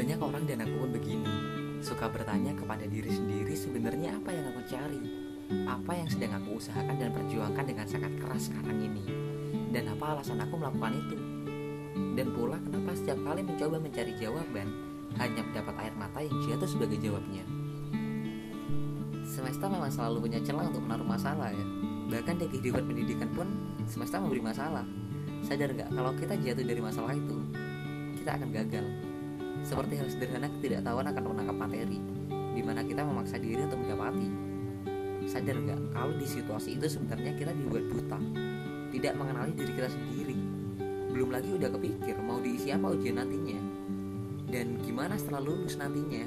Banyak orang dan aku pun begini. Suka bertanya kepada diri sendiri sebenarnya apa yang aku cari? Apa yang sedang aku usahakan dan perjuangkan dengan sangat keras sekarang ini? Dan apa alasan aku melakukan itu? Dan pula kenapa setiap kali mencoba mencari jawaban Hanya mendapat air mata yang jatuh sebagai jawabnya? Semesta memang selalu punya celah untuk menaruh masalah ya. Bahkan di kehidupan pendidikan pun semesta memberi masalah. Sadar gak kalau kita jatuh dari masalah itu Kita akan gagal seperti hal sederhana ketidaktahuan akan menangkap materi, di mana kita memaksa diri untuk mendapati. Sadar nggak kalau di situasi itu sebenarnya kita dibuat buta, tidak mengenali diri kita sendiri. Belum lagi udah kepikir mau diisi apa ujian nantinya, dan gimana setelah lulus nantinya.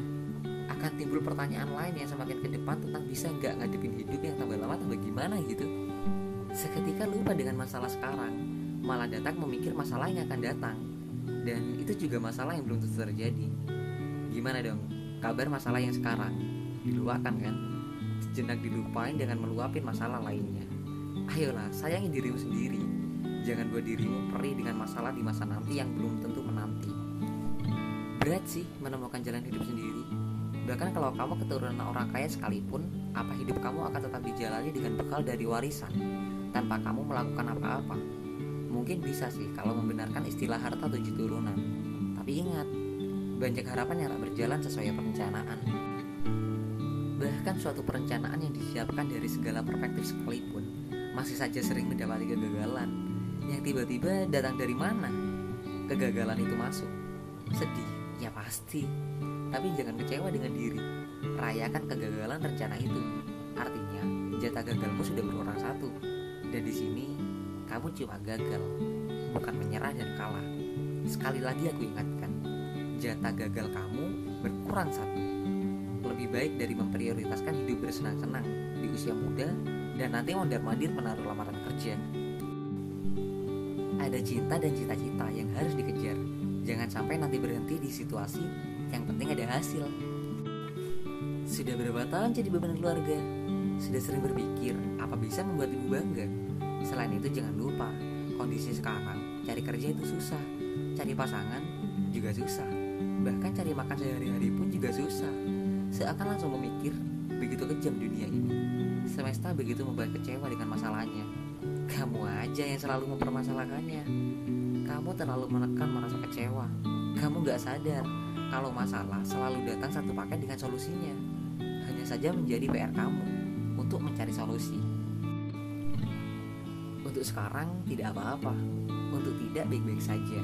Akan timbul pertanyaan lain yang semakin ke depan tentang bisa nggak ngadepin hidup yang tambah lama tambah gimana gitu. Seketika lupa dengan masalah sekarang, malah datang memikir masalah yang akan datang dan itu juga masalah yang belum tentu terjadi. Gimana dong? Kabar masalah yang sekarang. Diluakan kan? Sejenak dilupain dengan meluapin masalah lainnya. Ayolah sayangi dirimu sendiri. Jangan buat dirimu perih dengan masalah di masa nanti yang belum tentu menanti. Berat sih menemukan jalan hidup sendiri. Bahkan kalau kamu keturunan orang kaya sekalipun apa hidup kamu akan tetap dijalani dengan bekal dari warisan? Tanpa kamu melakukan apa-apa Mungkin bisa sih kalau membenarkan istilah harta tujuh turunan. Tapi ingat, banyak harapan yang tak berjalan sesuai perencanaan. Bahkan suatu perencanaan yang disiapkan dari segala perspektif sekalipun masih saja sering mendapati kegagalan yang tiba-tiba datang dari mana? Kegagalan itu masuk. Sedih, ya pasti. Tapi jangan kecewa dengan diri. Rayakan kegagalan rencana itu. Artinya, jatah gagalmu sudah berkurang satu. Dan di sini kamu cuma gagal, bukan menyerah dan kalah. Sekali lagi aku ingatkan, jatah gagal kamu berkurang satu. Lebih baik dari memprioritaskan hidup bersenang-senang di usia muda dan nanti mondar-mandir menaruh lamaran kerja. Ada cinta dan cita-cita yang harus dikejar. Jangan sampai nanti berhenti di situasi yang penting ada hasil. Sudah berapa tahun jadi beban keluarga? Sudah sering berpikir apa bisa membuat ibu bangga? Selain itu jangan lupa, kondisi sekarang cari kerja itu susah, cari pasangan juga susah, bahkan cari makan sehari-hari pun juga susah. Seakan langsung memikir, begitu kejam dunia ini. Semesta begitu membuat kecewa dengan masalahnya. Kamu aja yang selalu mempermasalahkannya. Kamu terlalu menekan merasa kecewa. Kamu gak sadar kalau masalah selalu datang satu paket dengan solusinya. Hanya saja menjadi PR kamu untuk mencari solusi. Untuk sekarang tidak apa-apa. Untuk tidak baik-baik saja.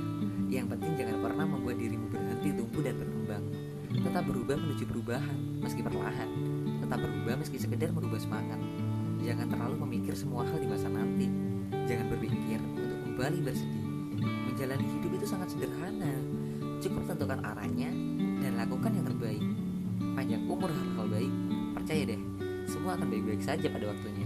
Yang penting jangan pernah membuat dirimu berhenti tumbuh dan berkembang. Tetap berubah menuju perubahan Meski perlahan. Tetap berubah meski sekedar merubah semangat. Jangan terlalu memikir semua hal di masa nanti. Jangan berpikir untuk kembali bersedih. Menjalani hidup itu sangat sederhana. Cukup tentukan arahnya Dan lakukan yang terbaik. Panjang umur hal-hal baik. Percaya deh Semua akan baik-baik saja pada waktunya